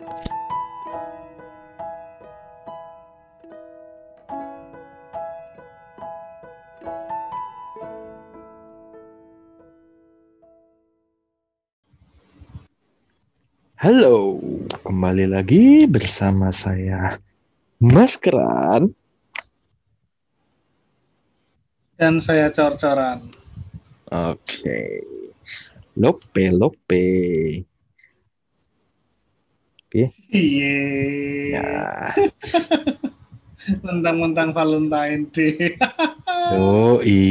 Halo, kembali lagi bersama saya Mas Keran. Dan saya cor-coran. Oke. Lope, Lope. Oke. Iya. Ya, Mentang-mentang Valentine Day. yoi.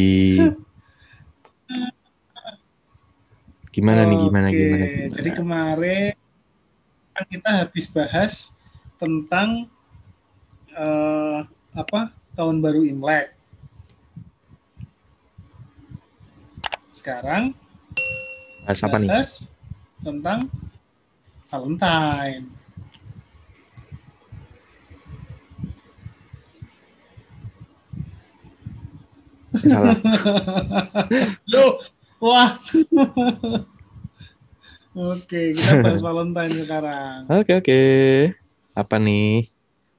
Gimana nih, gimana, gimana, gimana? Jadi kemarin kan kita habis bahas tentang eh, apa tahun baru Imlek. Sekarang Bahas apa nih? bahas tentang Valentine. Salah. Loh, wah. Oke, kita bahas Valentine sekarang. Oke, oke. Apa nih?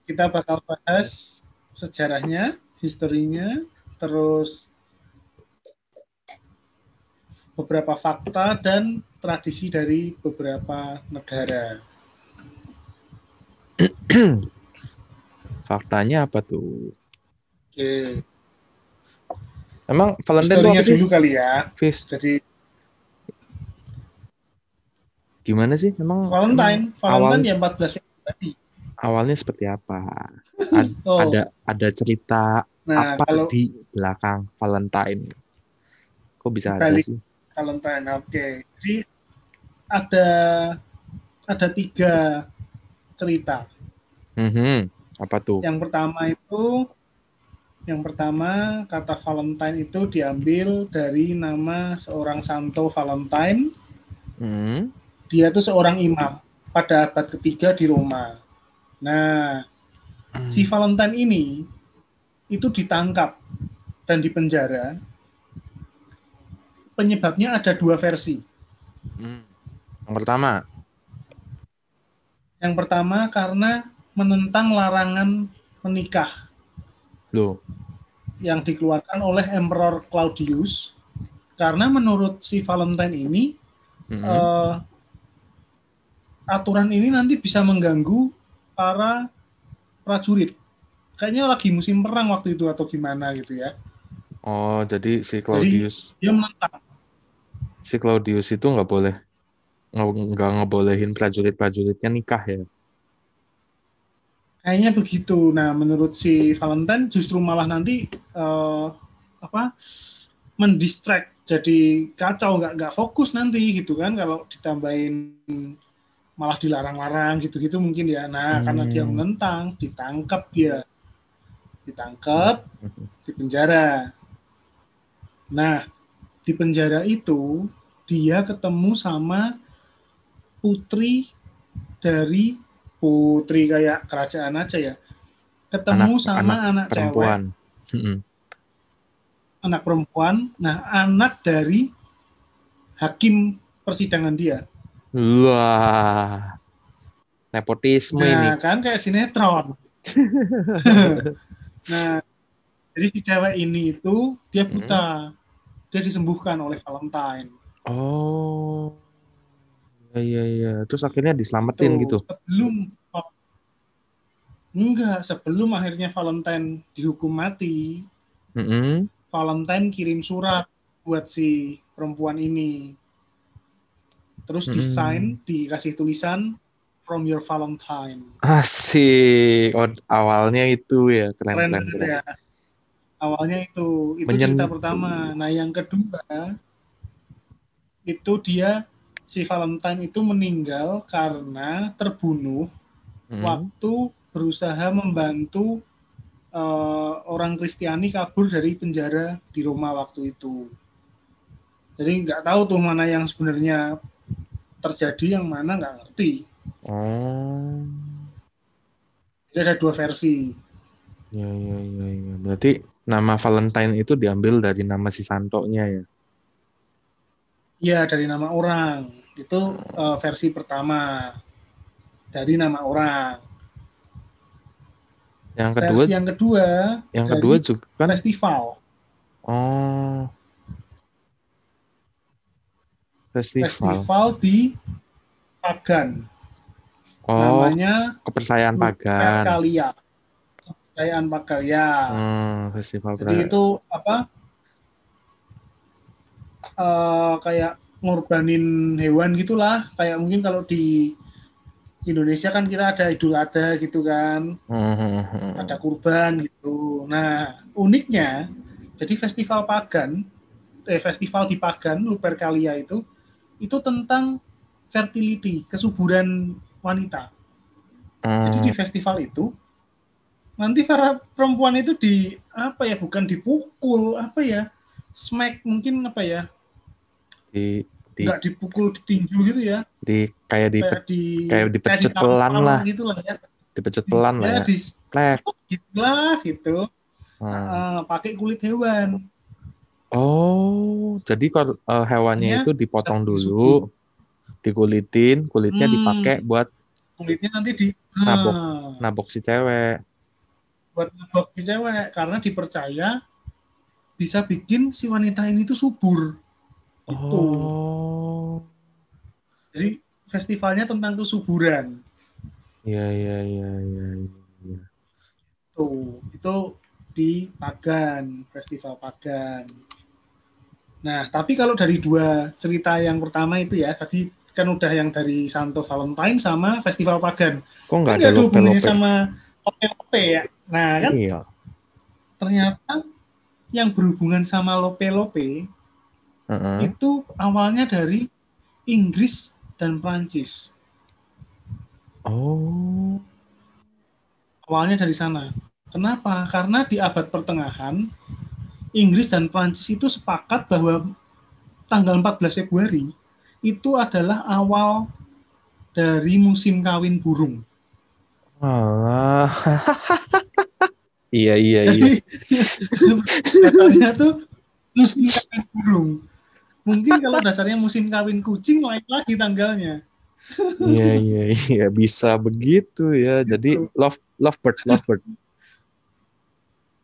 Kita bakal bahas sejarahnya, historinya, terus beberapa fakta dan tradisi dari beberapa negara. Faktanya apa tuh? Oke, Emang Valentine itu apa sih? dulu kali ya. Fis, Jadi gimana sih? Emang Valentine, emang awal, Valentine ya 14 Februari. awalnya seperti apa? Ad- Oh, Ada ada cerita nah apa kalau di belakang Valentine? Kok bisa ada sih? Valentine, oke. Jadi ada ada tiga cerita. Mhm. Apa tuh? Yang pertama itu yang pertama kata Valentine itu diambil dari nama seorang Santo Valentine. Hmm. Dia itu seorang imam pada abad ketiga di Roma. Nah, si Valentine ini itu ditangkap dan dipenjara. Penyebabnya ada dua versi. Hmm. Yang pertama, Yang pertama karena menentang larangan menikah loh. yang dikeluarkan oleh Emperor Claudius karena menurut si Valentine ini Mhm. eh, aturan ini nanti bisa mengganggu para prajurit. Kayaknya lagi musim perang waktu itu atau gimana gitu ya. Oh, jadi si Claudius, Dia menentang. Si Claudius itu nggak boleh nggak ngebolehin prajurit-prajuritnya nikah ya? Kayaknya begitu. Nah, menurut si Valentine justru malah nanti eh, apa mendistract jadi kacau nggak nggak fokus nanti gitu kan kalau ditambahin malah dilarang-larang gitu-gitu mungkin ya. Nah, karena dia Hmm. menentang, ditangkap dia. Ditangkap, di penjara. Nah, di penjara itu dia ketemu sama putri dari putri kayak kerajaan aja ya. Ketemu Anak- sama anak, cewek, Perempuan. Mhm. anak perempuan. Nah, anak dari hakim persidangan dia. Wah, nepotisme ini. Nah, kan kayak sinetron. nah, jadi si cewek ini itu dia Hmm. Dia disembuhkan oleh Valentine. Oh, iya iya iya. Terus akhirnya diselamatin Tuh, gitu. Sebelum enggak, sebelum akhirnya Valentine dihukum mati, Mhm. Valentine kirim surat buat si perempuan ini. Terus Hmm. desain dikasih tulisan from your Valentine. Asik. Oh, awalnya itu ya keren Keren keren keren. ya. Awalnya itu, itu Menyentuh. cerita pertama. Nah, yang kedua itu dia si Valentine itu meninggal karena terbunuh Mhm. waktu berusaha membantu eh, orang Kristiani kabur dari penjara di Roma waktu itu. Jadi nggak tahu tuh mana yang sebenarnya terjadi, yang mana nggak ngerti. Oh, Jadi ada dua versi. ya ya ya ya. Berarti nama Valentine itu diambil dari nama si Santonya ya. Iya dari nama orang itu eh, versi pertama. dari nama orang. Yang kedua, Versi yang kedua yang kedua juga kan. festival. Oh. Festival. Festival di Pagan. Oh, Namanya kepercayaan pagan. Perkalia. Kepercayaan Pagarya. Hmm, festival Jadi pra- itu apa? eh kayak ngorbanin hewan gitulah. Kayak mungkin kalau di Indonesia kan kita ada Idul Adha gitu kan, Hmm, hmm, hmm. ada kurban gitu. Nah, uniknya jadi festival pagan, eh festival di pagan Lupercalia itu itu tentang fertility, kesuburan wanita. Jadi di festival itu nanti para perempuan itu di apa ya bukan dipukul apa ya smack mungkin apa ya di di nggak dipukul ditinju gitu ya di kayak di kayak di kayak dipecut ditampar pelan lah. gitu lah ya dipecut pelan lah ya ya. di Plek. gitu lah gitu Hmm. Eh, pakai kulit hewan Oh, jadi kalau eh, hewannya Iya, itu dipotong dulu, dikulitin, kulitnya Hmm. dipakai buat kulitnya nanti di Nabok. Ah, nabok si cewek. Buat nabok si cewek karena dipercaya bisa bikin si wanita ini tuh subur gitu Oh, jadi festivalnya tentang kesuburan iya iya iya iya. iya. Tuh, itu di Pagan, Festival Pagan. Nah, tapi kalau dari dua cerita yang pertama itu ya, tadi kan udah yang dari Santo Valentine sama Festival Pagan. Kok nggak Kan ada nggak hubungannya sama lope-lope ya. Nah, kan Iya. ternyata yang berhubungan sama lope-lope Heeh. itu awalnya dari Inggris dan Prancis. Oh, awalnya dari sana. Kenapa? Karena di abad pertengahan Inggris dan Prancis itu sepakat bahwa tanggal 14 Februari itu adalah awal dari musim kawin burung. Alah. iya iya iya. Dasarnya tuh musim kawin burung. Mungkin kalau dasarnya musim kawin kucing lain lagi tanggalnya. Iya iya iya bisa begitu ya. Jadi Gitu. love lovebird lovebird.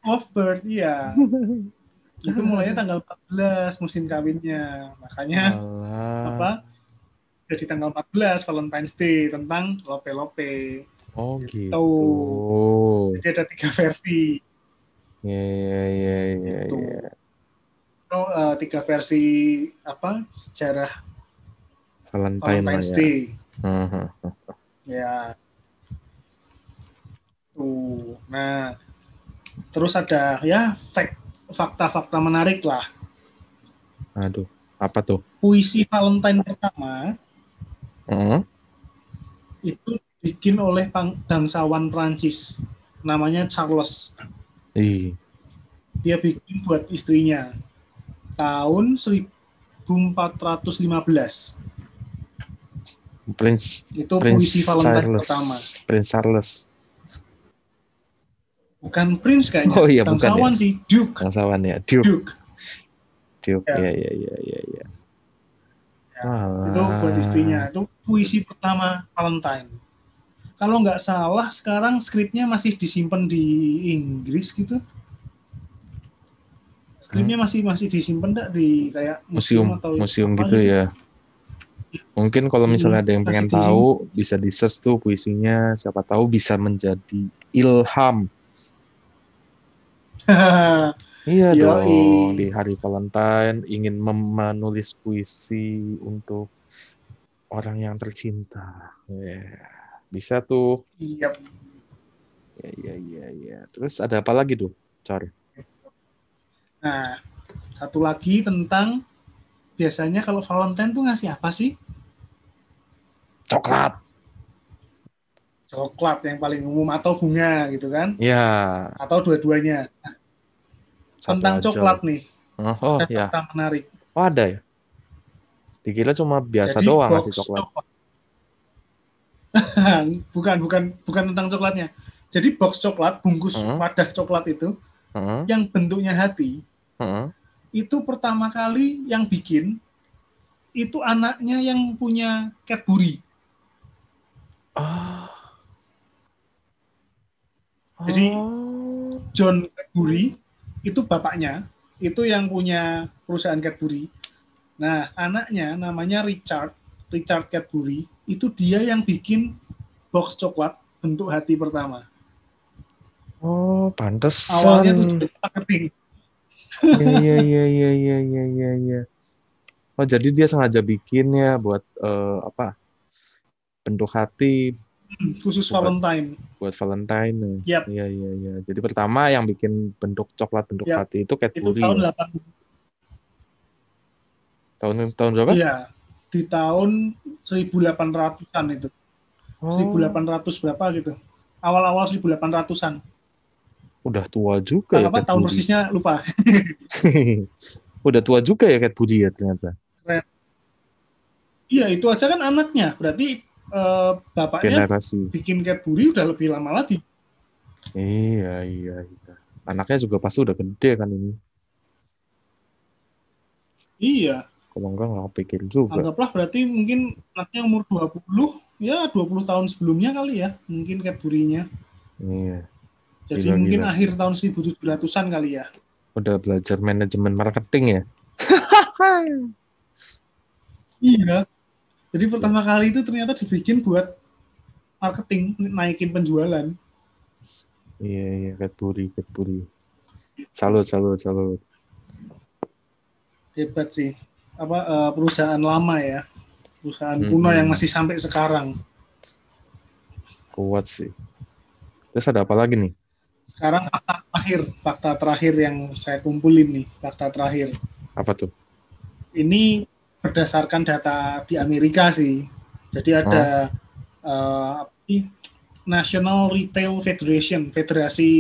Lovebird, iya. Itu mulainya tanggal 14 musim kawinnya. Makanya Alah. apa jadi tanggal 14 Valentine's Day tentang lope-lope. Oh gitu. Tuh. Jadi ada tiga versi. Iya iya iya iya. Gitu. iya. Itu, eh, tiga versi apa sejarah Valentine lah Valentine's ya. Day. Mhm. Ya. Tuh. Nah, terus ada ya fakta-fakta menarik lah. Aduh, apa tuh? Puisi Valentine pertama Heeh. itu dibikin oleh bangsawan Prancis namanya Charles. Ih, Dia bikin buat istrinya tahun 1415. Prince Itu Prince puisi Valentine Charles. pertama. Prince Charles. Bukan Prince kayaknya. Oh iya, bukan bangsawan sih, Duke. Bangsawan ya. Duke. Duke. Duke. Ya. Iya iya iya iya iya. Ya, Walah. Itu buat istrinya. Itu puisi pertama Valentine. Kalau nggak salah sekarang skripnya masih disimpan di Inggris gitu. Skripnya masih masih disimpan enggak di kayak museum, museum atau museum apa gitu ya. Mungkin kalau misalnya ada yang pengen tahu bisa di search tuh puisinya, siapa tahu bisa menjadi ilham. Iya Yoi. dong, di hari Valentine ingin menulis puisi untuk orang yang tercinta. Ya, Bisa tuh. Iya. Ya, iya, iya, iya. Terus ada apa lagi tuh, Cor? Nah, satu lagi tentang biasanya kalau Valentine tuh ngasih apa sih? Coklat. Coklat yang paling umum atau bunga gitu kan? Ya. Atau dua-duanya. satu Tentang aja. coklat nih, Oh, oh, ada ya. menarik. Oh, ada ya? Dikira cuma biasa Jadi doang ngasih coklat. Bukan, bukan, bukan tentang coklatnya. Jadi box coklat, bungkus Hmm. wadah coklat itu Heeh, yang bentuknya hati, heeh. itu pertama kali yang bikin itu anaknya yang punya Cadbury. Ah. Jadi, Oh. John Cadbury itu bapaknya, itu yang punya perusahaan Cadbury. Nah, anaknya namanya Richard, Richard Cadbury, itu dia yang bikin box coklat bentuk hati pertama. Oh, pantesan. Awalnya itu dari marketing. Iya, iya, iya, iya, iya, iya, iya. Oh, jadi dia sengaja bikin ya buat eh, apa? Bentuk hati khusus Buat- Valentine. buat Valentine. Yap. Iya, iya, iya. Jadi pertama yang bikin bentuk coklat bentuk Yap. hati itu Itu Cadbury. tahun ya? 80. Tahun tahun berapa? Iya, di tahun 1800-an itu. Oh, 1800 berapa gitu. Awal-awal 1800-an. udah tua juga ya Apa tahun Cadbury. persisnya lupa. udah tua juga ya Cadbury ya ternyata. Iya, itu aja kan anaknya. Berarti eh, bapaknya Generasi. bikin Cadbury udah lebih lama lagi. Iya, iya, iya. Anaknya juga pasti udah gede kan ini. Iya, Kalau enggak nggak pikir juga. anggaplah berarti mungkin anaknya umur 20, ya 20 tahun sebelumnya kali ya, mungkin Cadbury-nya. Iya. Jadi Gila, mungkin gila. akhir tahun 1700-an kali ya. Udah belajar manajemen marketing ya. Iya. Jadi pertama kali itu ternyata dibikin buat marketing, naikin penjualan. Iya, iya, Cadbury, Cadbury. Salut, salut, salut. Hebat sih. Apa eh, perusahaan lama ya. Perusahaan Mm-mm. kuno yang masih sampai sekarang. Kuat sih. Terus ada apa lagi nih? Sekarang fakta terakhir, fakta terakhir yang saya kumpulin nih, fakta terakhir. Apa tuh? Ini berdasarkan data di Amerika sih. Jadi ada apa sih? National Retail Federation, federasi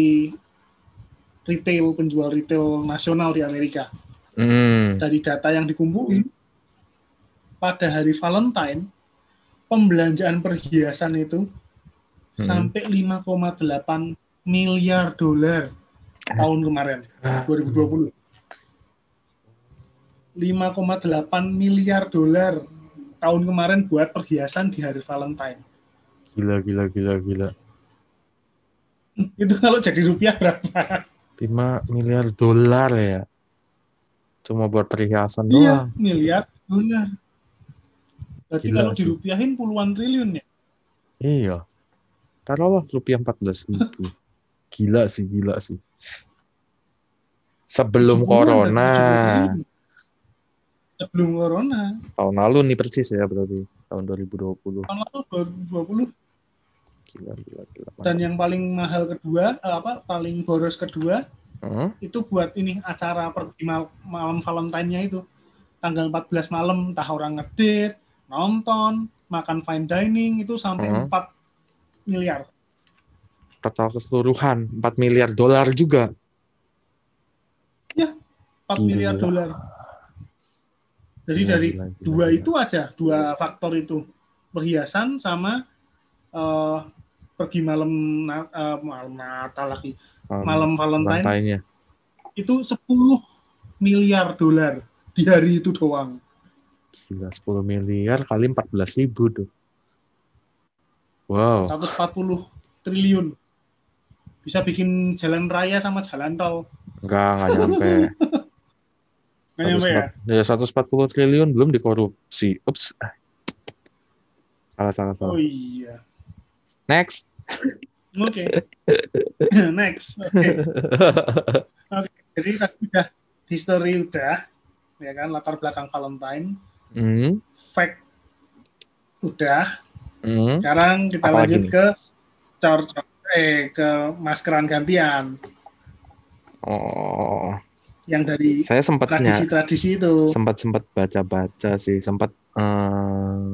retail penjual retail nasional di Amerika. Hmm. Dari data yang dikumpulin pada hari Valentine, pembelanjaan perhiasan itu Hmm. sampai 5,8 miliar dolar tahun kemarin Ah, 2020. 5,8 miliar dolar tahun kemarin buat perhiasan di hari Valentine. Gila, gila, gila, gila. Itu kalau jadi rupiah berapa? 5 miliar dolar ya. Cuma buat perhiasan Iya, doang. miliar dolar. Berarti Gila kalau sih. dirupiahin puluhan triliun ya. Iya. Taruhlah rupiah 14 ribu. Gila sih, gila sih. Sebelum 70-an, corona. 70 triliun. Sebelum corona. Tahun lalu nih persis ya berarti. Tahun 2020. Tahun lalu 2020 Gila, gila, gila. dan yang paling mahal kedua eh, apa paling boros kedua Hmm? itu buat ini acara pergi mal- malam Valentine-nya itu tanggal 14 malam entah orang ngedate, nonton, makan fine dining itu sampai Hmm. 4 miliar. Total keseluruhan 4 miliar dolar juga. 4 Gila. miliar dolar. Jadi Gila, dari gila, gila, dua gila. itu aja, dua faktor itu. Perhiasan sama eh, pergi malam eh, malam Natal lagi. Um, Malam Valentine lantainya. itu 10 miliar dolar di hari itu doang. Gila, 10 miliar kali 14 ribu tuh. Wow. 140 triliun. Bisa bikin jalan raya sama jalan tol. Enggak, enggak nyampe. Nggak nyampe ya? 140 ya 140 triliun belum dikorupsi. Ups. Salah, salah, salah. Oh iya. Next. Oke. Next. Oke. Jadi tadi udah history udah, ya kan latar belakang Valentine, Hmm, fact udah. hmm. Sekarang kita Apa lanjut ke cor eh ke maskeran gantian Oh, yang dari saya sempatnya tradisi-tradisi itu. sempat sempat baca-baca sih, sempat eh,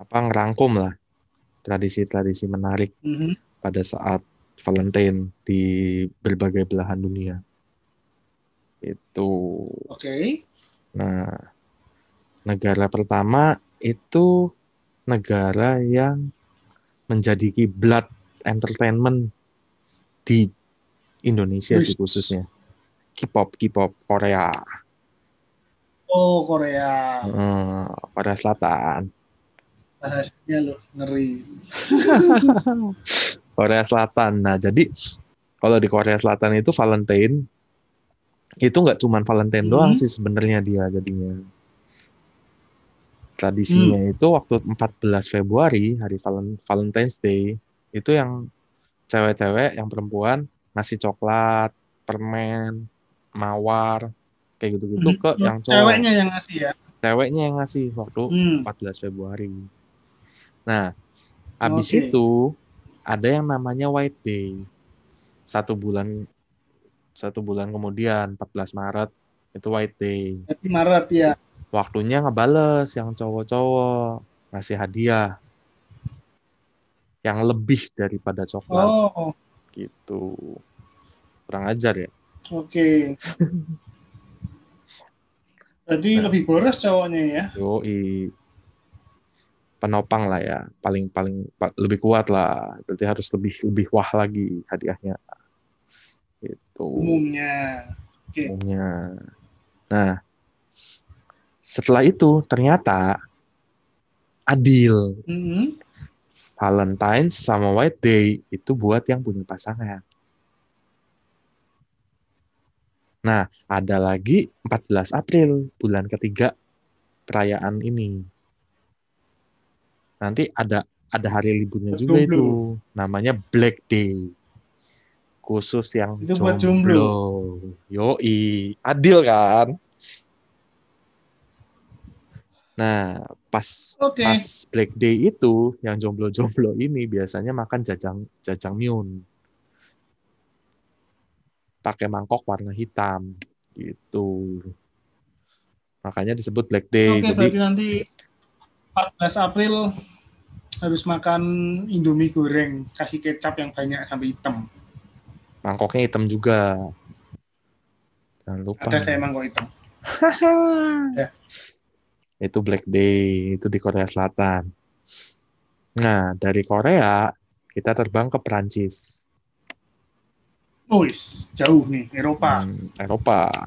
apa ngerangkum lah tradisi-tradisi menarik Mhm. pada saat Valentine di berbagai belahan dunia. Itu. Oke. Nah, negara pertama itu negara yang menjadi kiblat entertainment di Indonesia sih khususnya. K-pop, K-pop Korea, Oh Korea. Eh, Korea Selatan. Bahasanya loh ngeri. Korea Selatan. Nah, jadi kalau di Korea Selatan itu Valentine itu nggak cuma Valentine Hmm. doang sih sebenarnya dia jadinya. Tradisinya Hmm. itu waktu 14 Februari hari Valen- Valentine's Day itu yang cewek-cewek yang perempuan ngasih coklat, permen, mawar kayak gitu-gitu ke Hmm. yang cowok. Ceweknya yang ngasih ya. Ceweknya yang ngasih waktu Hmm. 14 Februari. Nah, habis Oke. itu ada yang namanya White Day. Satu bulan satu bulan kemudian 14 Maret itu White Day. Berarti Maret ya. Waktunya ngebales yang cowok-cowok ngasih hadiah yang lebih daripada coklat Oh, gitu. Kurang ajar ya. oke. Berarti Nah. lebih boros cowoknya ya. Yoi. Penopang lah ya, paling paling pa- lebih kuat lah. Berarti harus lebih lebih wah lagi hadiahnya. Itu Umumnya. Oke. umumnya. Nah, setelah itu ternyata adil. Hmm. Valentine's sama White Day itu buat yang punya pasangan. Nah, ada lagi 14 April, bulan ketiga perayaan ini. Nanti ada ada hari liburnya juga Jomblo. itu, namanya Black Day. Khusus yang Itu buat jomblo. Yoi, adil kan? Nah, pas Oke. pas Black Day itu yang jomblo-jomblo ini biasanya makan jajang jajang miun pakai mangkok warna hitam gitu makanya disebut Black Day Oke, jadi berarti nanti 14 April harus makan Indomie goreng, kasih kecap yang banyak sampai hitam. mangkoknya hitam juga jangan lupa Ada saya emang kok hitam. itu Black Day itu di Korea Selatan nah dari Korea kita terbang ke Prancis Oh, jauh nih, Eropa. Hmm, Eropa.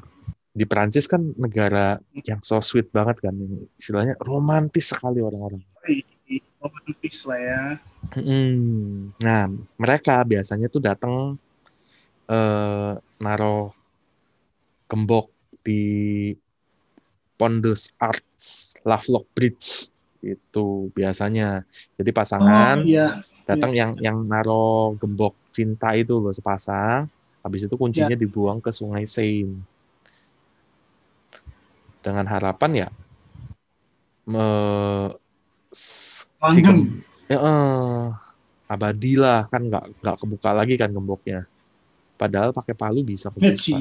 Di Prancis kan negara yang so sweet banget kan. Istilahnya romantis sekali orang-orang. Romantis lah ya. Hmm. Nah, mereka biasanya tuh datang eh naro gembok di Pont des Arts Lovelock Bridge. Itu biasanya. Jadi pasangan Oh iya, datang yang yang naro gembok cinta itu loh sepasang. Habis itu kuncinya Ya. dibuang ke sungai Seine dengan harapan ya me, si gem- ya, eh, abadi lah kan nggak nggak kebuka lagi kan gemboknya. Padahal pakai palu bisa kebuka.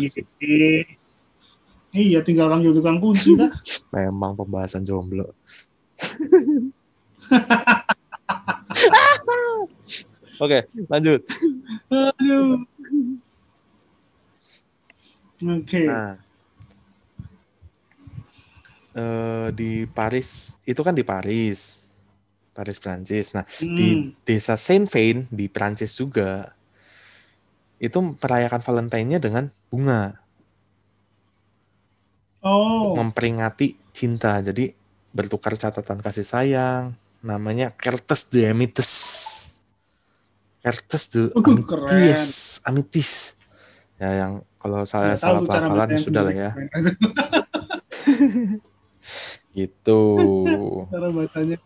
Iya, tinggal panggil tukang kunci dah. memang pembahasan jomblo oke lanjut Aduh. Oke. Nah, eh, di Paris itu kan di Paris, Paris Prancis. Nah, di Hmm. desa Saint Vain di Prancis juga itu merayakan Valentine-nya dengan bunga, Oh, memperingati cinta. Jadi bertukar catatan kasih sayang, namanya Cartes de Amites. Cartes de Uh, Amitis, Amitis. Ya yang kalau saya nggak salah pelafalan sudah lah ya. Gitu. cara bacanya.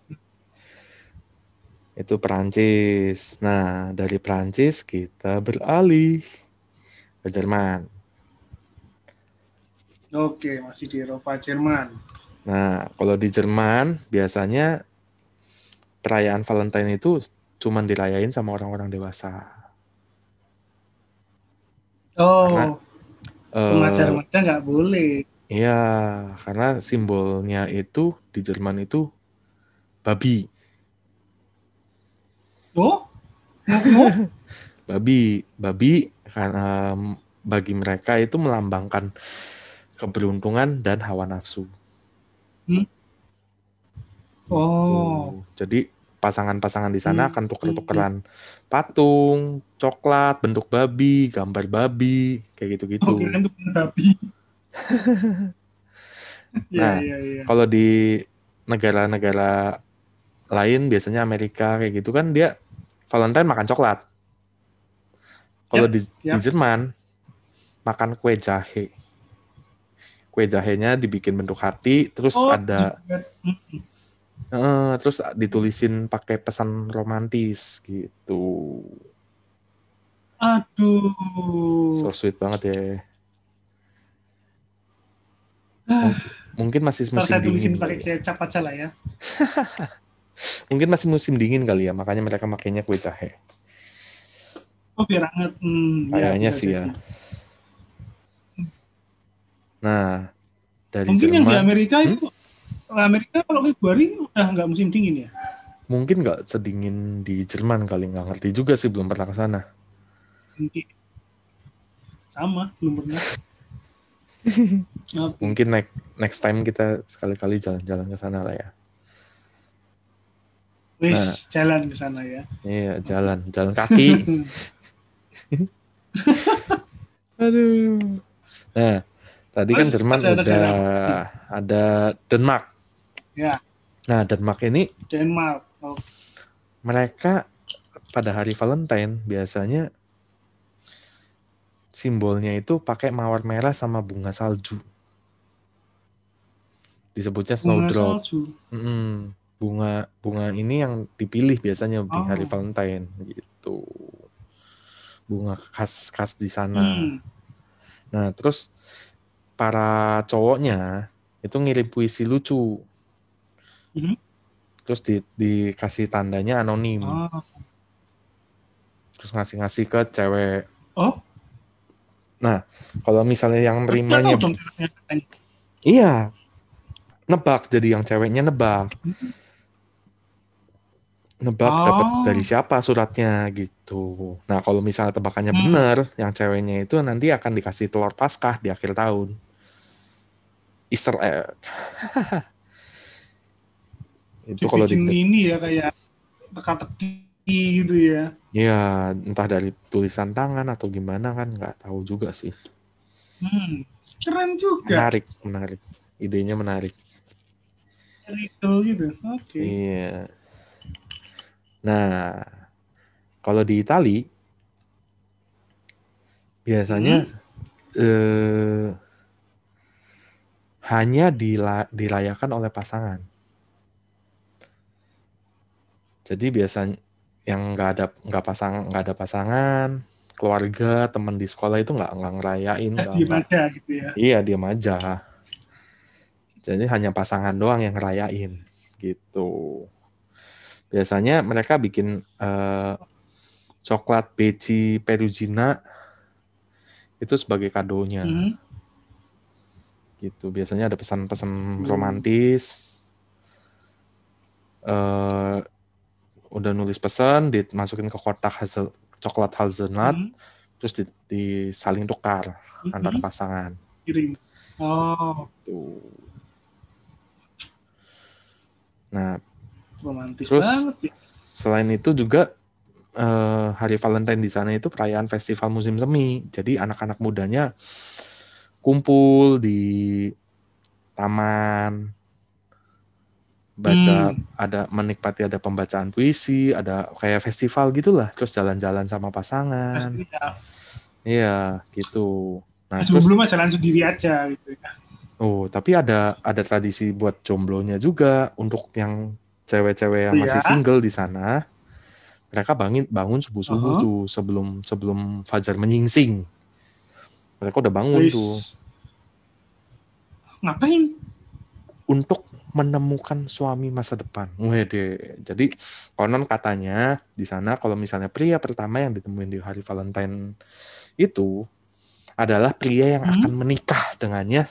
Itu Perancis. Nah, dari Perancis kita beralih ke Jerman. Oke, masih di Eropa, Jerman. Nah, kalau di Jerman biasanya perayaan Valentine itu cuman dirayain sama orang-orang dewasa. Oh, Karena, Eh, remaja-remaja nggak boleh. Iya, karena simbolnya itu di Jerman itu babi. Oh, Babi, babi karena em, bagi mereka itu melambangkan keberuntungan dan hawa nafsu. Oh, Tuh. Jadi pasangan-pasangan di sana Hmm. akan tuker-tukeran patung, coklat, bentuk babi, gambar babi, kayak gitu-gitu. oh babi. Iya, Nah, iya, iya. Kalau di negara-negara lain biasanya Amerika kayak gitu kan dia Valentine makan coklat. Kalau Yap, di, di yap. Jerman makan kue jahe. Kue jahenya dibikin bentuk hati, terus Oh, ada eh, terus ditulisin pakai pesan romantis gitu. Aduh. So sweet banget ya. Ah, Mungkin masih musim tulisin dingin. pakai ya. kecap aja lah ya. Mungkin masih musim dingin kali ya, makanya mereka makainya kue jahe. Oh biar hangat. Hmm, ya, Kayaknya bisa sih ya. jadi. Nah, dari Mungkin yang di Jerman Amerika Hmm? itu Amerika kalau Februari udah nggak musim dingin ya? mungkin nggak sedingin di Jerman kali nggak ngerti juga sih belum pernah ke sana. Mungkin. Sama, belum pernah. Mungkin next next time kita sekali-kali jalan-jalan ke sana lah ya. Wis, Nah. jalan ke sana ya. Iya, jalan, jalan kaki. Aduh. Nah, tadi kan Terus Jerman ada- ada udah ada Denmark. ya, Nah, Denmark ini Denmark. Oh, mereka pada hari Valentine biasanya simbolnya itu pakai mawar merah sama bunga salju. Disebutnya bunga snowdrop. salju. Mm-mm. Bunga bunga ini yang dipilih biasanya di hari Oh. Valentine gitu. Bunga khas khas di sana. Hmm. Nah, terus para cowoknya itu ngirim puisi lucu. Mhm. Terus di, dikasih tandanya anonim. Oh. Terus ngasih-ngasih ke cewek. Oh, Kalau misalnya yang nerimanya iya. Nebak jadi yang ceweknya nebak. Nebak dapat Oh. dari siapa suratnya gitu. Nah, kalau misalnya tebakannya Hmm. benar, yang ceweknya itu nanti akan dikasih telur Paskah di akhir tahun. Easter egg. itu kalau di ini ya kayak teka-teki gitu ya. ya entah dari tulisan tangan atau gimana kan nggak tahu juga sih. Hmm. Keren juga. Menarik, menarik. Idenya menarik. Riddle gitu. Oke. Iya. Nah, kalau di Itali biasanya eh, hanya dila- dirayakan oleh pasangan. Jadi biasanya yang nggak ada nggak pasang nggak ada pasangan, keluarga, teman di sekolah itu nggak nggak ngerayain, Ya, nggak diem nggak- aja gitu ya. Iya, diam aja. Jadi hanya pasangan doang yang ngerayain gitu. Biasanya mereka bikin eh, coklat beci perugina itu sebagai kadonya Hmm. Gitu. Biasanya ada pesan-pesan Hmm. romantis. eh udah nulis pesan, dimasukin ke kotak hasil coklat hazelnut, Hmm. terus di, disaling tukar Hmm. antara pasangan. Kirim. Oh, Tuh. Nah, romantis Terus- banget ya. Selain itu juga eh, hari Valentine di sana itu perayaan festival musim semi. Jadi anak-anak mudanya kumpul di taman, baca, Hmm. ada menikmati ada pembacaan puisi, ada kayak festival gitulah. Terus jalan-jalan sama pasangan. Ya. Iya, gitu. Nah, terus mah jalan sendiri aja gitu ya. oh, tapi ada ada tradisi buat jomblonya juga untuk yang cewek-cewek yang Oh, masih ya? single di sana. Mereka bangun bangun subuh-subuh Uh-huh. tuh sebelum sebelum fajar menyingsing. Mereka udah bangun tuh Ngapain? untuk menemukan suami masa depan. Wede. Jadi konon katanya di sana kalau misalnya pria pertama yang ditemuin di hari Valentine itu adalah pria yang Hmm. akan menikah dengannya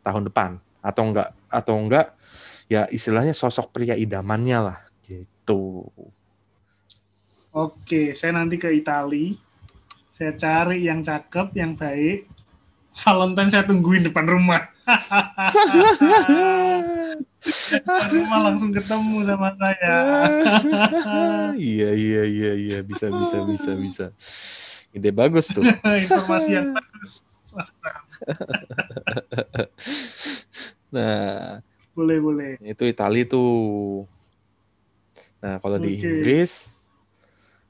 tahun depan atau enggak atau enggak ya istilahnya sosok pria idamannya lah gitu. Oke, saya nanti ke Itali. Saya cari yang cakep, yang baik. Valentine saya tungguin depan rumah. depan rumah langsung ketemu sama saya. iya iya iya iya bisa bisa bisa bisa. Ide bagus tuh. Informasi yang bagus. Nah, Boleh, boleh. itu Itali tuh. Nah, kalau di Oke. Inggris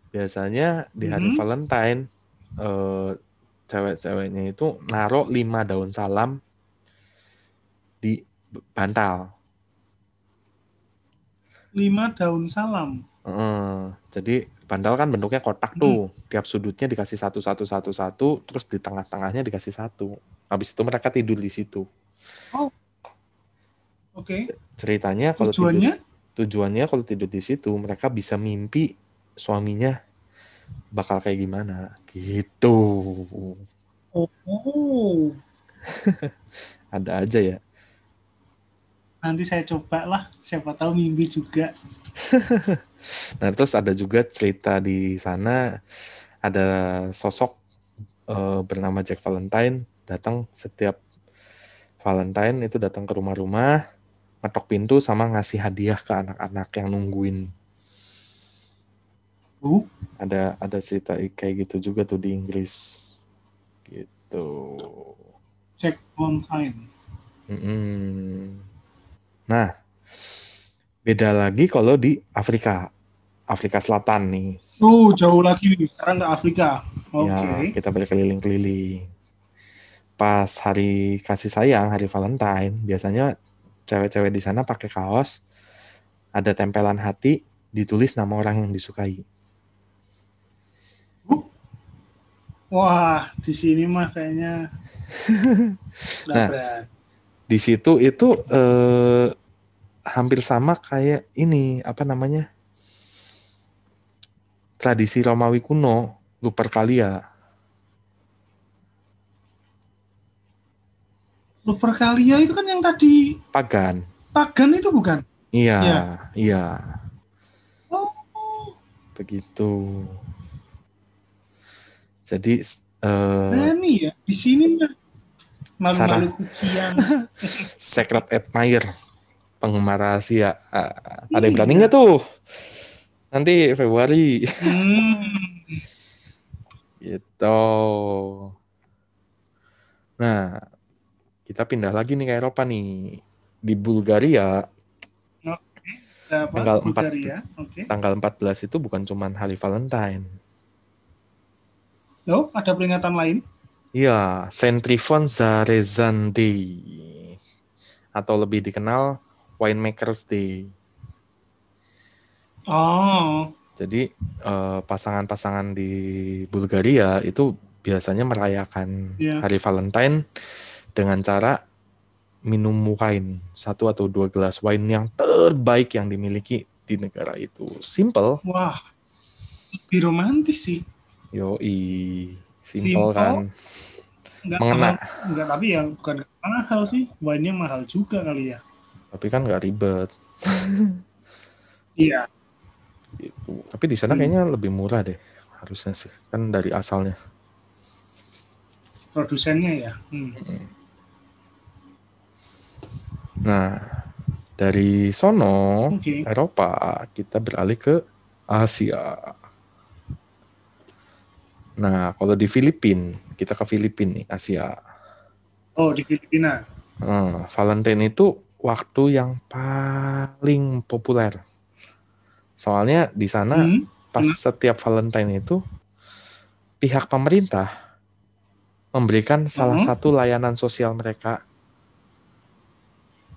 biasanya di hari Mhm. Valentine eh, cewek-ceweknya itu naruh lima daun salam di bantal. Lima daun salam. Heeh. jadi bantal kan bentuknya kotak Hmm. tuh. Tiap sudutnya dikasih satu satu satu satu, terus di tengah-tengahnya dikasih satu. Habis itu mereka tidur di situ. Oke. Ceritanya kalau tidur Tujuannya? tujuannya kalau tidur di situ mereka bisa mimpi suaminya bakal kayak gimana gitu. Oh. Ada aja ya. Nanti saya coba lah. Siapa tahu mimpi juga. Nah, terus ada juga cerita di sana ada sosok eh, bernama Jack Valentine datang setiap Valentine itu datang ke rumah-rumah, ngetok pintu sama ngasih hadiah ke anak-anak yang nungguin. Ada ada cerita kayak gitu juga tuh di Inggris. Gitu. Jack Valentine. Mm-mm. Nah, beda lagi kalau di Afrika. Afrika Selatan nih. Oh, jauh lagi nih. Sekarang ke Afrika. Oke. Ya, kita berkeliling-keliling. Pas hari kasih sayang, hari Valentine, biasanya cewek-cewek di sana pakai kaos, ada tempelan hati, ditulis nama orang yang disukai. Wah, di sini mah kayaknya Nah. Di situ itu eh, hampir sama kayak ini, apa namanya? Tradisi Romawi kuno, Lupercalia. Lupercalia itu kan yang tadi Pagan. pagan itu bukan? Iya, Iya. iya. Oh, Begitu. Jadi berani ya. Di sini mah malu-malu kucian. secret admirer penggemar rahasia. Ah, ada yang Iya. berani nggak tuh? Nanti Februari Hmm. gitu. Nah, kita pindah lagi nih ke Eropa nih. Di Bulgaria? Tanggal empat. Bulgaria. Oke. tanggal 14 itu bukan cuman hari Valentine. Oh, ada peringatan lain? Iya, Saint Trifon Zarezan Day atau lebih dikenal Winemakers Day. Oh, Jadi eh, pasangan-pasangan di Bulgaria itu biasanya merayakan Iya. hari Valentine dengan cara minum wine satu atau dua gelas wine yang terbaik yang dimiliki di negara itu. Simple, wah. Lebih romantis sih. Yoi, simple, Simple. kan. Enggak Mengena. enggak tapi ya bukan mahal sih. Wine-nya mahal juga kali ya. Tapi kan nggak ribet. Iya. Gitu. Tapi di sana Hmm. kayaknya lebih murah deh, harusnya sih, kan dari asalnya. Produsennya ya. Hmm. Nah, dari sono Oke. Eropa, kita beralih ke Asia. Nah, kalau di Filipina, kita ke Filipina nih, Asia. Oh, di Filipina. Hmm, Valentine itu waktu yang paling populer. Soalnya di sana Hmm. pas setiap Valentine itu pihak pemerintah memberikan salah Mhm. satu layanan sosial mereka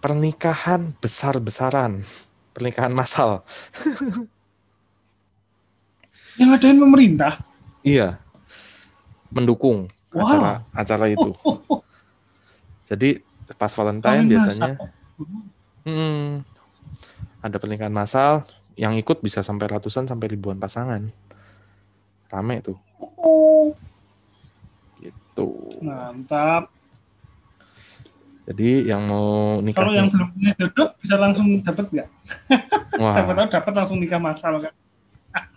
pernikahan besar-besaran, pernikahan massal. Yang adain pemerintah. Iya. Mendukung Wow. acara acara itu. Oh, oh, oh. Jadi pas Valentine Kawin biasanya hmm, ada pernikahan massal yang ikut bisa sampai ratusan sampai ribuan pasangan. Rame tuh Oh, gitu. mantap. Jadi yang mau nikah Kalau yang belum punya jodoh bisa langsung dapat nggak? wah Siapa tahu dapat langsung nikah masal kan?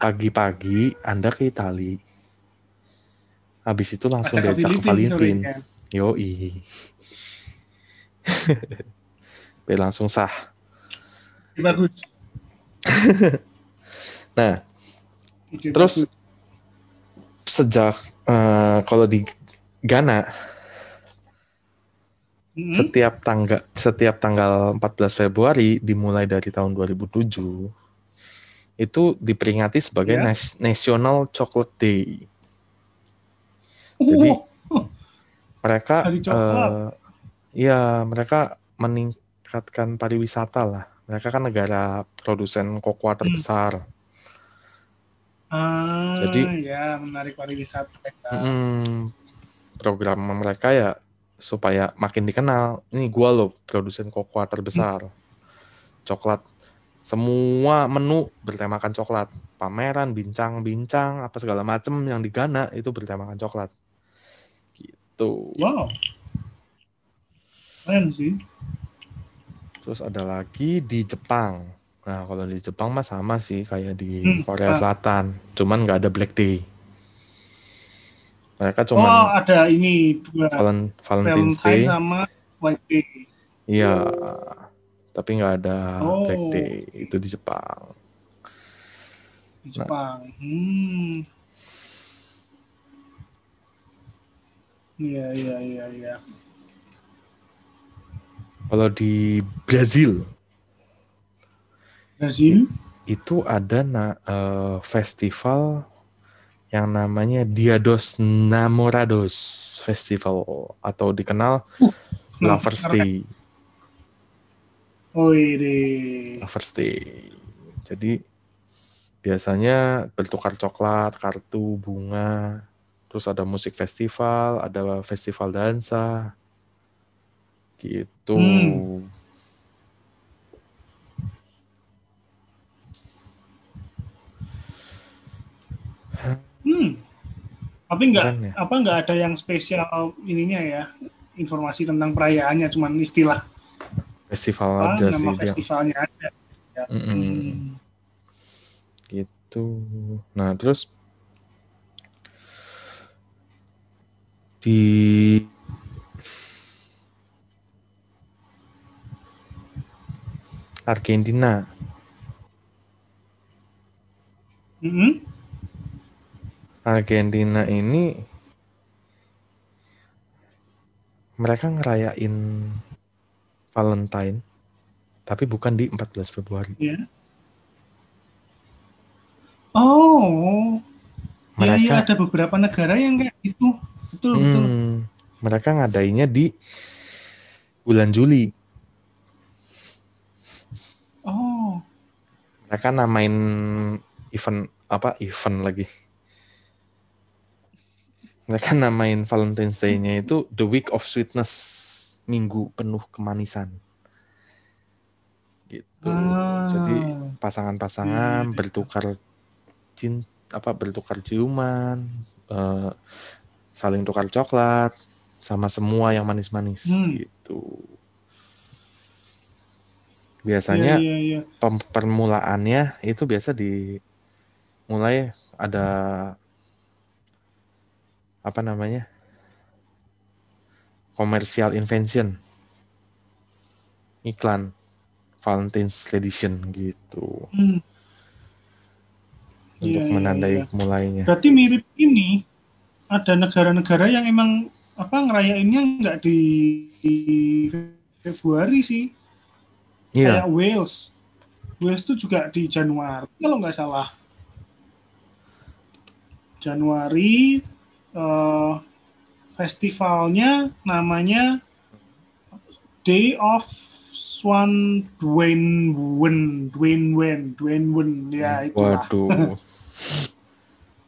pagi-pagi Anda ke Itali. Habis itu langsung Ajak diajak ke Valentine. sorenya. Yoi. Biar langsung sah. Bagus. Nah, terus bagus. sejak eh, kalau di Ghana Hmm, setiap tangga setiap tanggal 14 Februari dimulai dari tahun 2007 itu diperingati sebagai. Nas- National Chocolate Day. Jadi Oh, mereka eh, iya mereka meningkatkan pariwisata lah. Mereka kan negara produsen kokoa Hmm. terbesar. ah, Jadi- ya menarik pariwisata. mereka. Mm, program mereka ya supaya makin dikenal. Ini gua loh produsen kokoa terbesar. Coklat. Semua menu bertemakan coklat. Pameran, bincang-bincang, apa segala macem yang di Ghana itu bertemakan coklat. Gitu. Wow. Keren sih. Terus ada lagi di Jepang. Nah, kalau di Jepang mah sama sih kayak di Hmm, Korea ah. Selatan. Cuman nggak ada Black Day. Mereka oh, cuman ada ini dua Valen- Valentine's Day. Valentine sama White Day. Iya, tapi nggak ada Oh. Black Day itu di Jepang. di Jepang. Hmm. Iya, iya, iya, iya. Kalau di Brazil Brazil? itu ada na- eh, festival yang namanya Dia dos Namorados Festival atau dikenal nah, Lovers. Day. Oh, ini. Lovers Day. Jadi biasanya bertukar coklat, kartu, bunga, terus ada musik festival, ada festival dansa, gitu. Hmm. Hmm. Tapi nggak ya. apa nggak ada yang spesial ininya ya informasi tentang perayaannya cuman istilah Festival apa, aja sih nama dia. festivalnya aja. Ya. Mm-mm. Hmm. Gitu. Nah terus di Argentina Mm-mm. Argentina ini mereka ngerayain Valentine tapi bukan di 14 Februari. Ya. Oh, ya, Mereka ya, ada beberapa negara yang kayak gitu. Betul, betul. hmm, mereka ngadainnya di bulan Juli. Oh, Mereka namain event apa event lagi. Mereka namain Valentine's Day-nya itu The Week of Sweetness, minggu penuh kemanisan. Gitu. Ah. Jadi pasangan-pasangan Hmm. bertukar cint apa bertukar ciuman, eh, saling tukar coklat sama semua yang manis-manis Hmm. gitu. Biasanya Iya, iya, iya. pem- permulaannya itu biasa di mulai ada apa namanya commercial invention iklan Valentine's Edition gitu Hmm. untuk Iya, iya, menandai iya. mulainya. Berarti mirip ini ada negara-negara yang emang apa ngerayainnya nggak di, di Februari sih, Iya, kayak Wales. Wales itu juga di Januari kalau nggak salah. Januari eh, festivalnya namanya Day of Swan Dwayne Wen Dwayne Wen Dwayne Wen ya itulah. waduh,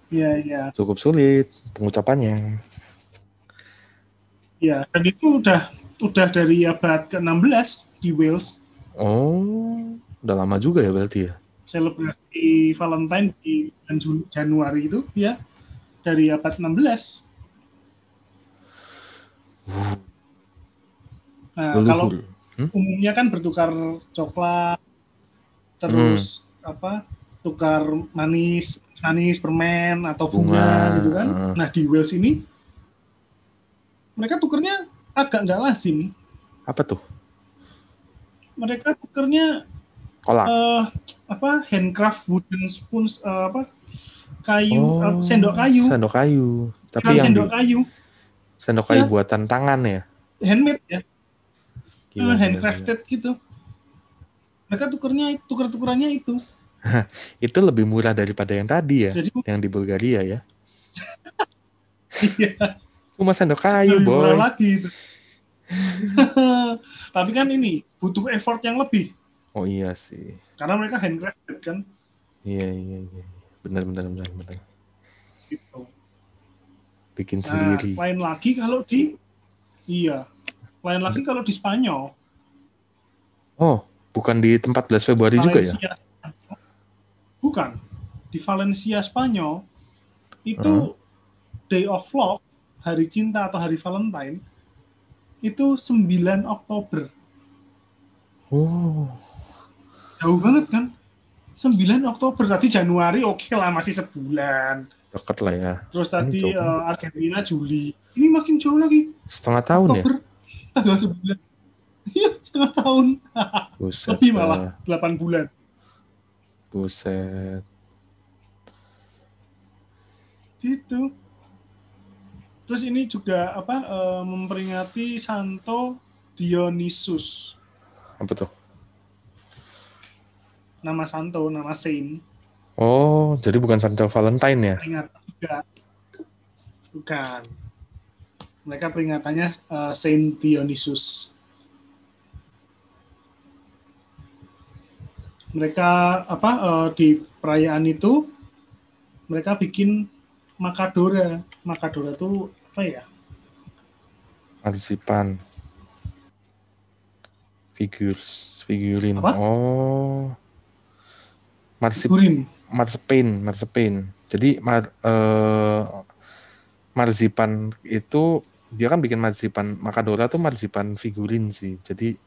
Ya ya cukup sulit pengucapannya. ya dan itu udah udah dari abad ke-16 di Wales Oh, udah lama juga ya berarti ya. selebrasi Valentine di bulan Januari itu ya dari abad 16. Nah, kalau Leluhur. Hmm? umumnya kan bertukar coklat terus apa tukar manis manis permen atau bunga, Bunga, gitu kan heeh. nah di Wales ini mereka tukernya agak nggak lazim Apa tuh? mereka tukernya Kolak. eh, apa handcraft wooden spoons eh, apa kayu Oh, eh, sendok kayu Sendok kayu. Tapi yang sendok di, kayu sendok kayu Ya. buatan tangan ya. handmade ya Gila, eh, gila, handcrafted gitu mereka tukernya tuker tukerannya itu gila. Itu lebih murah daripada yang tadi ya, Jadi yang di Bulgaria ya. iya, Cuma sendok kayu, lebih murah boy. lagi itu. Tapi kan ini butuh effort yang lebih Oh iya sih. karena mereka handcrafted kan Iya, iya, iya. Benar, benar, benar, benar. gitu. Bikin Nah, sendiri. lain lagi kalau di iya, lain lagi kalau di Spanyol, Oh, bukan di tempat 14 Februari juga ya? Bukan di Valencia Spanyol itu Day of Love, hari cinta atau hari Valentine itu 9 Oktober. Oh, Jauh banget kan? 9 Oktober tadi Januari oke lah masih sebulan. deket lah ya. Terus tadi eh, Argentina Juli. Ini makin jauh lagi. Setengah tahun ya? Oktober tanggal 9. Iya, setengah tahun. Buset. Lebih malah 8 bulan. Buset. Gitu. Terus ini juga apa eh, memperingati Santo Dionysus. Apa tuh? Nama Santo, nama Saint. Oh, jadi bukan Santo Valentine ya? Peringatan juga. Bukan. Mereka peringatannya eh, Saint Dionysus. Mereka apa eh, di perayaan itu mereka bikin makadora. Makadora itu apa ya? Marzipan. Figures, figurin. Apa? Oh. Marsip, Gurin. marsepain, marsepain. Jadi mar, eh, marzipan itu dia kan bikin marzipan Makadora tuh marzipan figurin sih. Jadi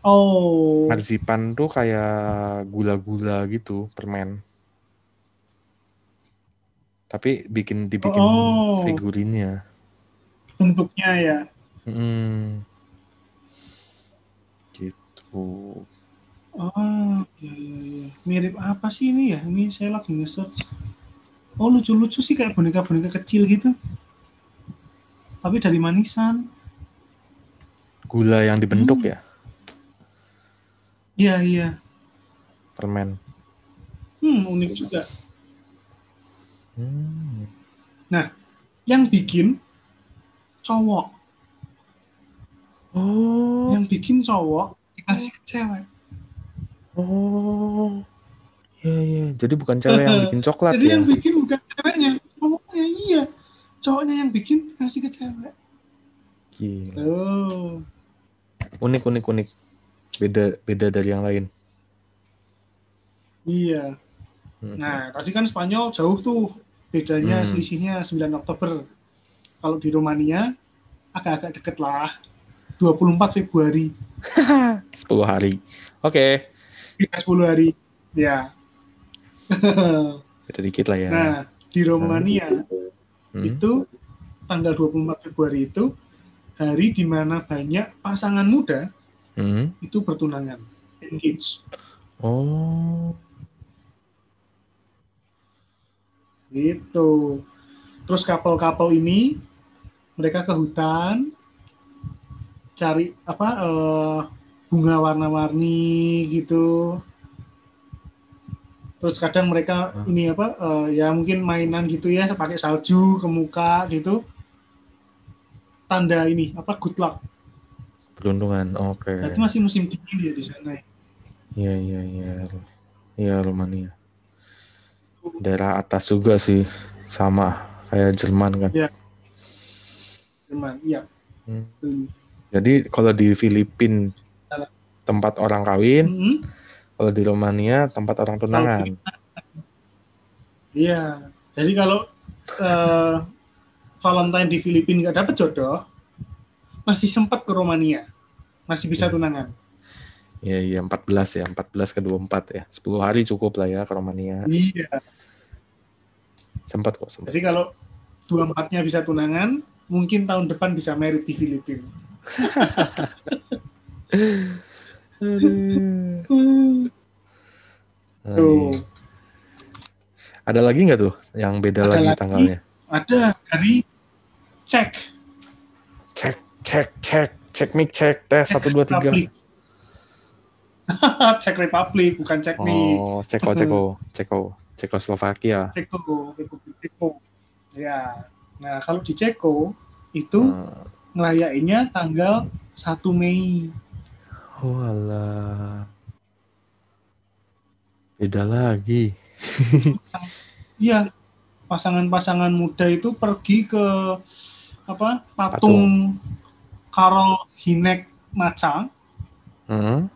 Oh. marzipan tuh kayak gula-gula gitu, permen. Tapi bikin dibikin Oh. figurinnya. bentuknya ya. Hmm. Gitu. Oh, iya iya iya. Mirip apa sih ini ya? Ini saya lagi nge-search. Oh, lucu-lucu sih kayak boneka-boneka kecil gitu. Tapi dari manisan. Gula yang dibentuk Hmm. ya, Iya iya. permen. Hmm, unik juga. Hmm. Yang bikin cowok. Oh, Yang bikin cowok dikasih ke cewek. oh. Iya, iya. Jadi bukan cewek yang bikin coklat Jadi ya. yang bikin bukan ceweknya, cowoknya iya. Cowoknya yang bikin kasih ke cewek. Gila. Oh. Unik, unik, unik. Beda, beda dari yang lain. Iya. Hmm. Nah, tadi kan Spanyol jauh tuh bedanya Hmm. selisihnya 9 Oktober. Kalau di Romania agak-agak deket lah. 24 Februari, 10 hari. Oke. beda 10 hari. Ya. Beda dikit lah ya. Nah, di Romania Hmm. itu tanggal 24 Februari itu hari di mana banyak pasangan muda Hmm. itu bertunangan, engage. Oh. Gitu. Terus couple-couple ini mereka ke hutan cari apa eh, bunga warna-warni gitu. Terus kadang mereka Ah. ini apa eh, ya mungkin mainan gitu ya pakai salju ke muka gitu. Tanda ini apa good luck. Peruntungan. Oke. Berarti masih musim dingin ya di sana. ya. Iya, iya, iya. Iya, Romania. Daerah atas juga sih. Sama. Kayak Jerman kan. Jerman. Iya. Hmm. Hmm. Jadi kalau di Filipina tempat orang kawin, Mhm. kalau di Romania tempat orang tunangan. Iya. Jadi kalau eh, Valentine di Filipina nggak dapet jodoh, masih sempat ke Romania, masih bisa Iya. tunangan. Iya, iya 14 ya, 14 ke 24 ya. 10 hari cukup lah ya ke Romania. Iya. Sempat kok, sempat. Jadi kalau dua empatnya bisa tunangan, mungkin tahun depan bisa merit di Filipina. Tuh. Ada lagi nggak tuh yang beda Ada lagi lagi. tanggalnya? Ada dari cek Cek, cek, cek, cek mic, cek tes satu dua tiga. Republik. Czech Republic bukan Czech nih. Oh, Ceko, Ceko, Ceko, Cekoslovakia. Ceko, Republik Ceko. Ya. Nah, kalau di Ceko itu Hmm. ngerayainnya tanggal 1 Mei. Oh alah. Beda lagi. Iya, pasangan-pasangan muda itu pergi ke apa patung Karol Hinek Maca, Hmm.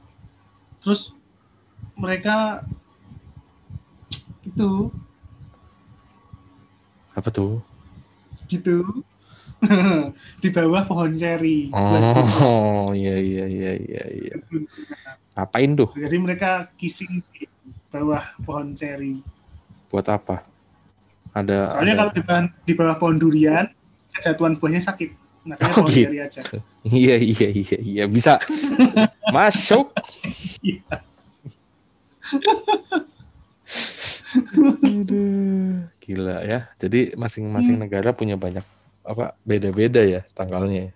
terus mereka itu Apa tuh? gitu di bawah pohon ceri. Oh, iya iya iya iya iya. Ngapain tuh? Jadi mereka kissing di bawah pohon ceri. Buat apa? Ada Soalnya ada- kalau di bawah, di bawah pohon durian kejatuhan buahnya sakit. Makanya Oh, gitu. aja. Iya iya iya iya bisa masuk. Aduh, gila ya. Jadi masing-masing negara punya banyak apa beda-beda ya tanggalnya. ya.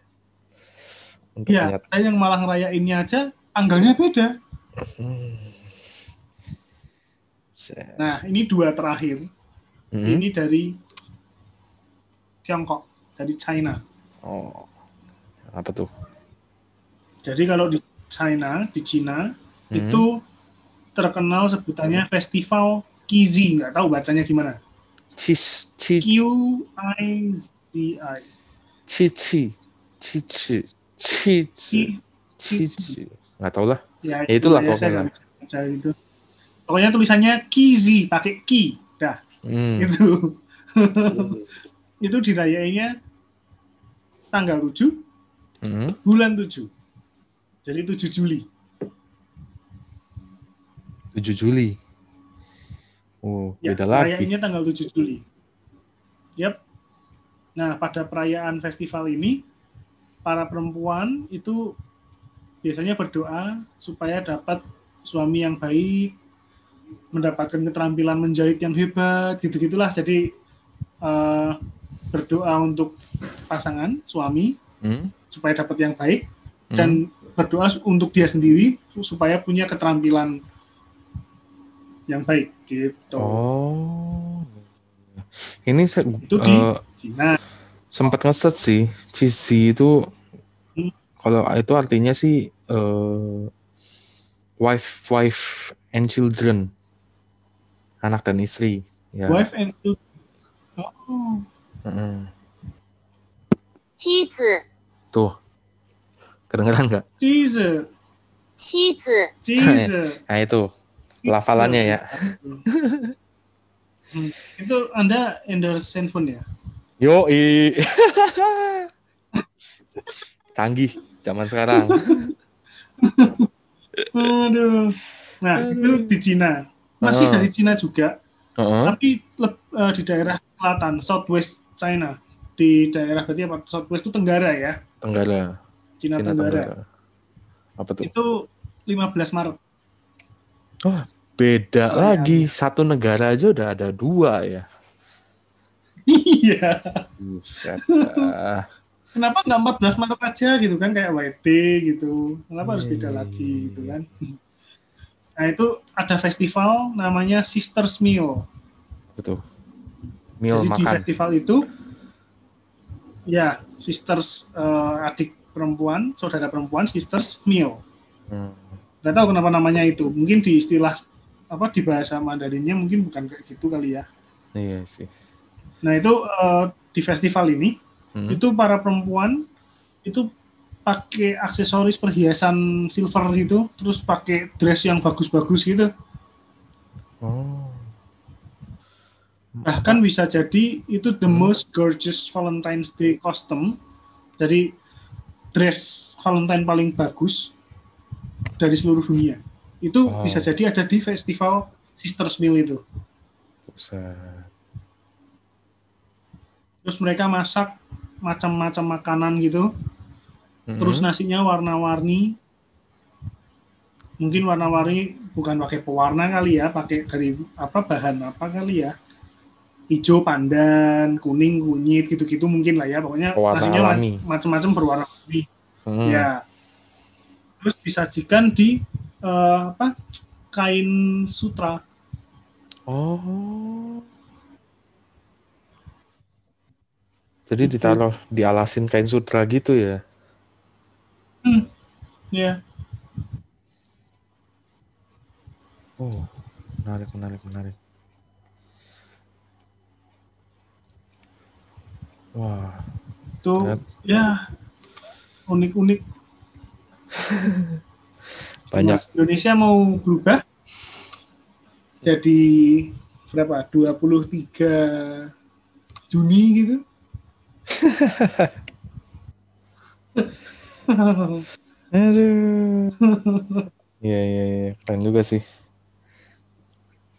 Untuk Iya, ada yang malah ngerayainnya aja tanggalnya beda. Set. Nah, ini dua terakhir. Hmm. Ini dari Tiongkok, dari China. Oh, apa tuh? Jadi kalau di China, di Cina Hmm. itu terkenal sebutannya Festival Kizi, nggak tahu bacanya gimana. Cis, ci, Q I Z I. ci, ci, ci, ci, ci, ci, Ci- ci, ci. Nggak tahu lah. Ya, Ya, itulah ya, pokoknya. itu. Pokoknya tulisannya Kizi pakai ki. Dah, Hmm. itu. itu dirayainnya tanggal 7 Hmm. bulan 7. Jadi 7 Juli. 7 Juli. Oh, Ya, beda lagi. perayaannya tanggal 7 Juli. Yap. Nah, pada perayaan festival ini, para perempuan itu biasanya berdoa supaya dapat suami yang baik, mendapatkan keterampilan menjahit yang hebat, gitu-gitulah. Jadi eh, berdoa untuk pasangan suami Hmm? supaya dapat yang baik Hmm. dan berdoa untuk dia sendiri supaya punya keterampilan yang baik gitu. Oh. Ini se- Itu di eh, Cina. sempat ngeset sih. Cici itu Hmm. kalau itu artinya sih eh, wife wife and children. Anak dan istri. Ya. Wife and children. Oh, Mm-mm. cheese Tuh. Kedengeran nggak? cheese cheese cheese Nah itu lafalannya ya. Hmm, itu Anda endorse handphone ya? Yo, Canggih zaman sekarang. Aduh. Nah, itu di Cina. Masih uh -huh. dari Cina juga, Uh -huh. tapi uh, di daerah selatan, southwest China. Di daerah berarti apa? Southwest itu Tenggara ya, Tenggara. Cina, Cina Tenggara. Tenggara. Apa tuh? Itu 15 Maret. Beda Oh, lagi. Satu negara aja udah ada dua ya. Iya. Buset. Kenapa nggak 14 Maret aja gitu kan kayak YT gitu? Kenapa harus beda Hmm. lagi gitu kan? Nah itu ada festival namanya Sisters Meal. Betul. Meal Jadi di makan. festival itu ya sisters eh, adik perempuan, saudara perempuan, sisters meal. Hmm. Nggak tahu kenapa namanya itu. Mungkin di istilah apa di bahasa Mandarinnya mungkin bukan kayak gitu kali ya. Iya sih. Nah itu eh, di festival ini Hmm. itu para perempuan itu pakai aksesoris perhiasan silver gitu, terus pakai dress yang bagus-bagus gitu. Oh. Bahkan bisa jadi itu the Hmm. most gorgeous Valentine's Day costume. Jadi dress Valentine paling bagus dari seluruh dunia. Itu Wow. bisa jadi ada di festival Sisters Meal itu. Terus mereka masak macam-macam makanan gitu. Mm-mm. Terus nasinya warna-warni. Mungkin warna-warni bukan pakai pewarna kali ya, pakai dari apa bahan apa kali ya. Hijau pandan, kuning kunyit gitu-gitu mungkin lah ya. Pokoknya Pewarna nasinya alami. ma- macam-macam berwarna-warni. Hmm. Ya. Terus disajikan di eh, apa kain sutra. Oh. Jadi ditaruh dialasin kain sutra gitu ya? Hmm. Ya, Oh, menarik, menarik, menarik. Wah, Ternyata- ya unik-unik. banyak. Mas Indonesia mau berubah jadi berapa? 23 Juni gitu. Aduh. Iya, iya, iya. Keren juga sih.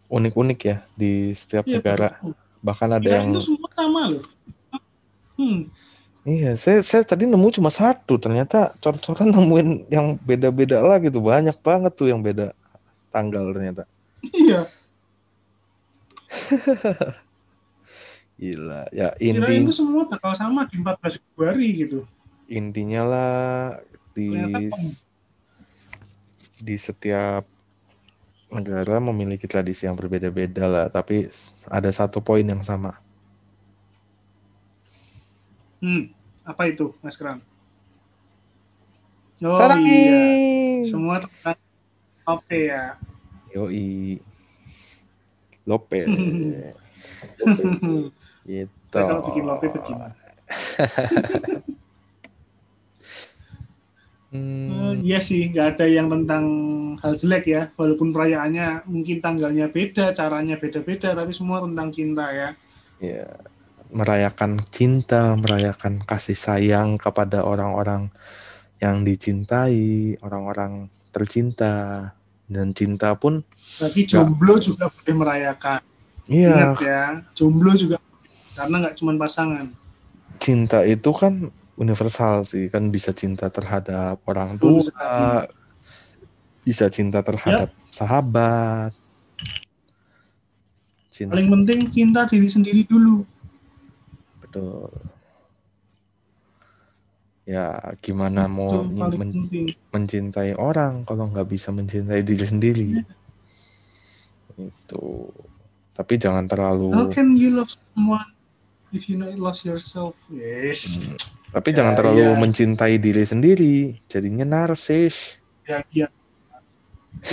Unik-unik ya di setiap Iya, negara. betul. Bahkan ada Kirain yang... itu semua sama loh. Hmm. Iya, saya, saya tadi nemu cuma satu. Ternyata cor-coran nemuin yang beda-beda lagi tuh. Banyak banget tuh yang beda tanggal ternyata. Iya. Gila. Ya inti itu semua bakal sama di 14 Februari gitu. intinya lah di di setiap negara memiliki tradisi yang berbeda-beda lah, tapi ada satu poin yang sama. Hmm. Apa itu, Mas Kran? Oh Sarangi. iya. Semua tentang Oke ya. Yoi. Lope. gitu. Saya kalau bikin lope begini. Hmm, iya sih, nggak ada yang tentang hal jelek ya. Walaupun perayaannya mungkin tanggalnya beda, caranya beda-beda, tapi semua tentang cinta ya. ya, merayakan cinta, merayakan kasih sayang kepada orang-orang yang dicintai, orang-orang tercinta, dan cinta pun, Bagi jomblo juga boleh merayakan. iya, Ingat ya, jomblo juga karena nggak cuma pasangan. cinta itu kan universal sih, kan bisa cinta terhadap orang Betul tua, bisa cinta terhadap sahabat, cinta Paling penting cinta diri sendiri dulu. Betul. Ya, gimana mau men- penting. mencintai orang kalau nggak bisa mencintai diri sendiri? Itu. Tapi jangan terlalu, How can you love someone if you not love yourself? Yes. tapi Ya, jangan terlalu iya. mencintai diri sendiri, jadinya narsis. Ya, ya.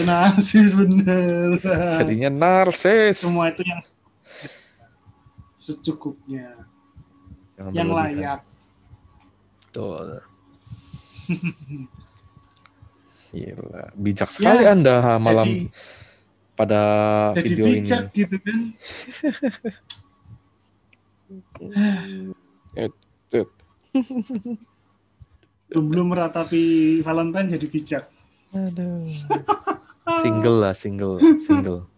Narsis bener. Jadinya narsis. Semua itu yang secukupnya, Jangan yang berlebihan. layak. Betul. Gila, bijak sekali Ya, Anda malam Jadi, pada jadi video bijak ini. gitu kan. Belum belum meratapi Valentine jadi bijak. Aduh. Single lah, single, single.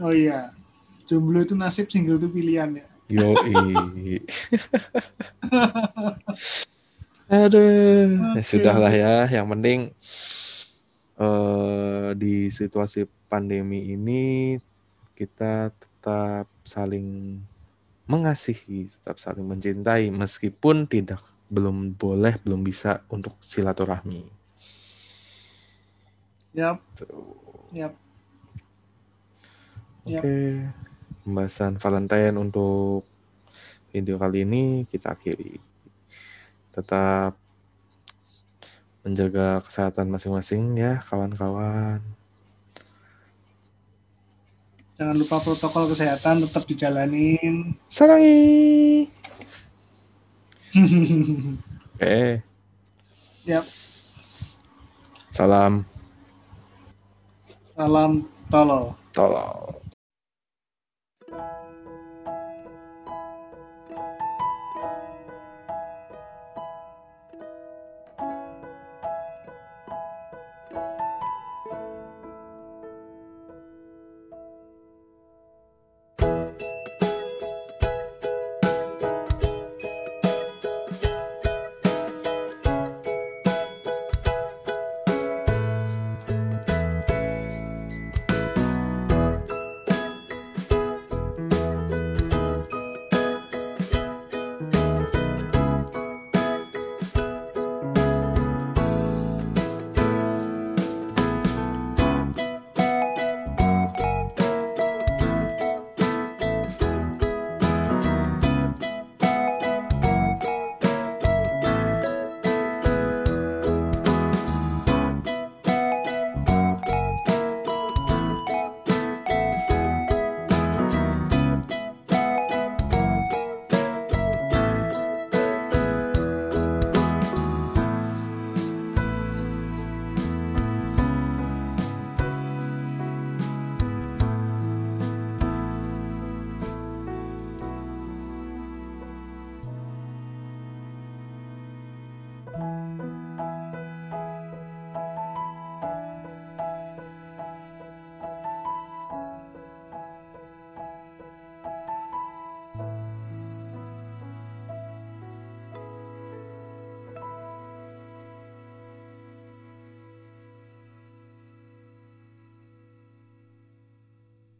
Oh iya. Jomblo itu nasib, single itu pilihan ya. Yoi. Aduh, ya sudahlah ya. Yang penting eh, di situasi pandemi ini kita tetap saling mengasihi, tetap saling mencintai, meskipun tidak belum boleh, belum bisa untuk silaturahmi. Yap, Tuh. yap. Oke, Yap. Pembahasan Valentine untuk video kali ini kita akhiri. Tetap menjaga kesehatan masing-masing ya, kawan-kawan. Jangan lupa protokol kesehatan tetap dijalanin. Sarangi. Oke, yap. salam Salam tolol. tolong.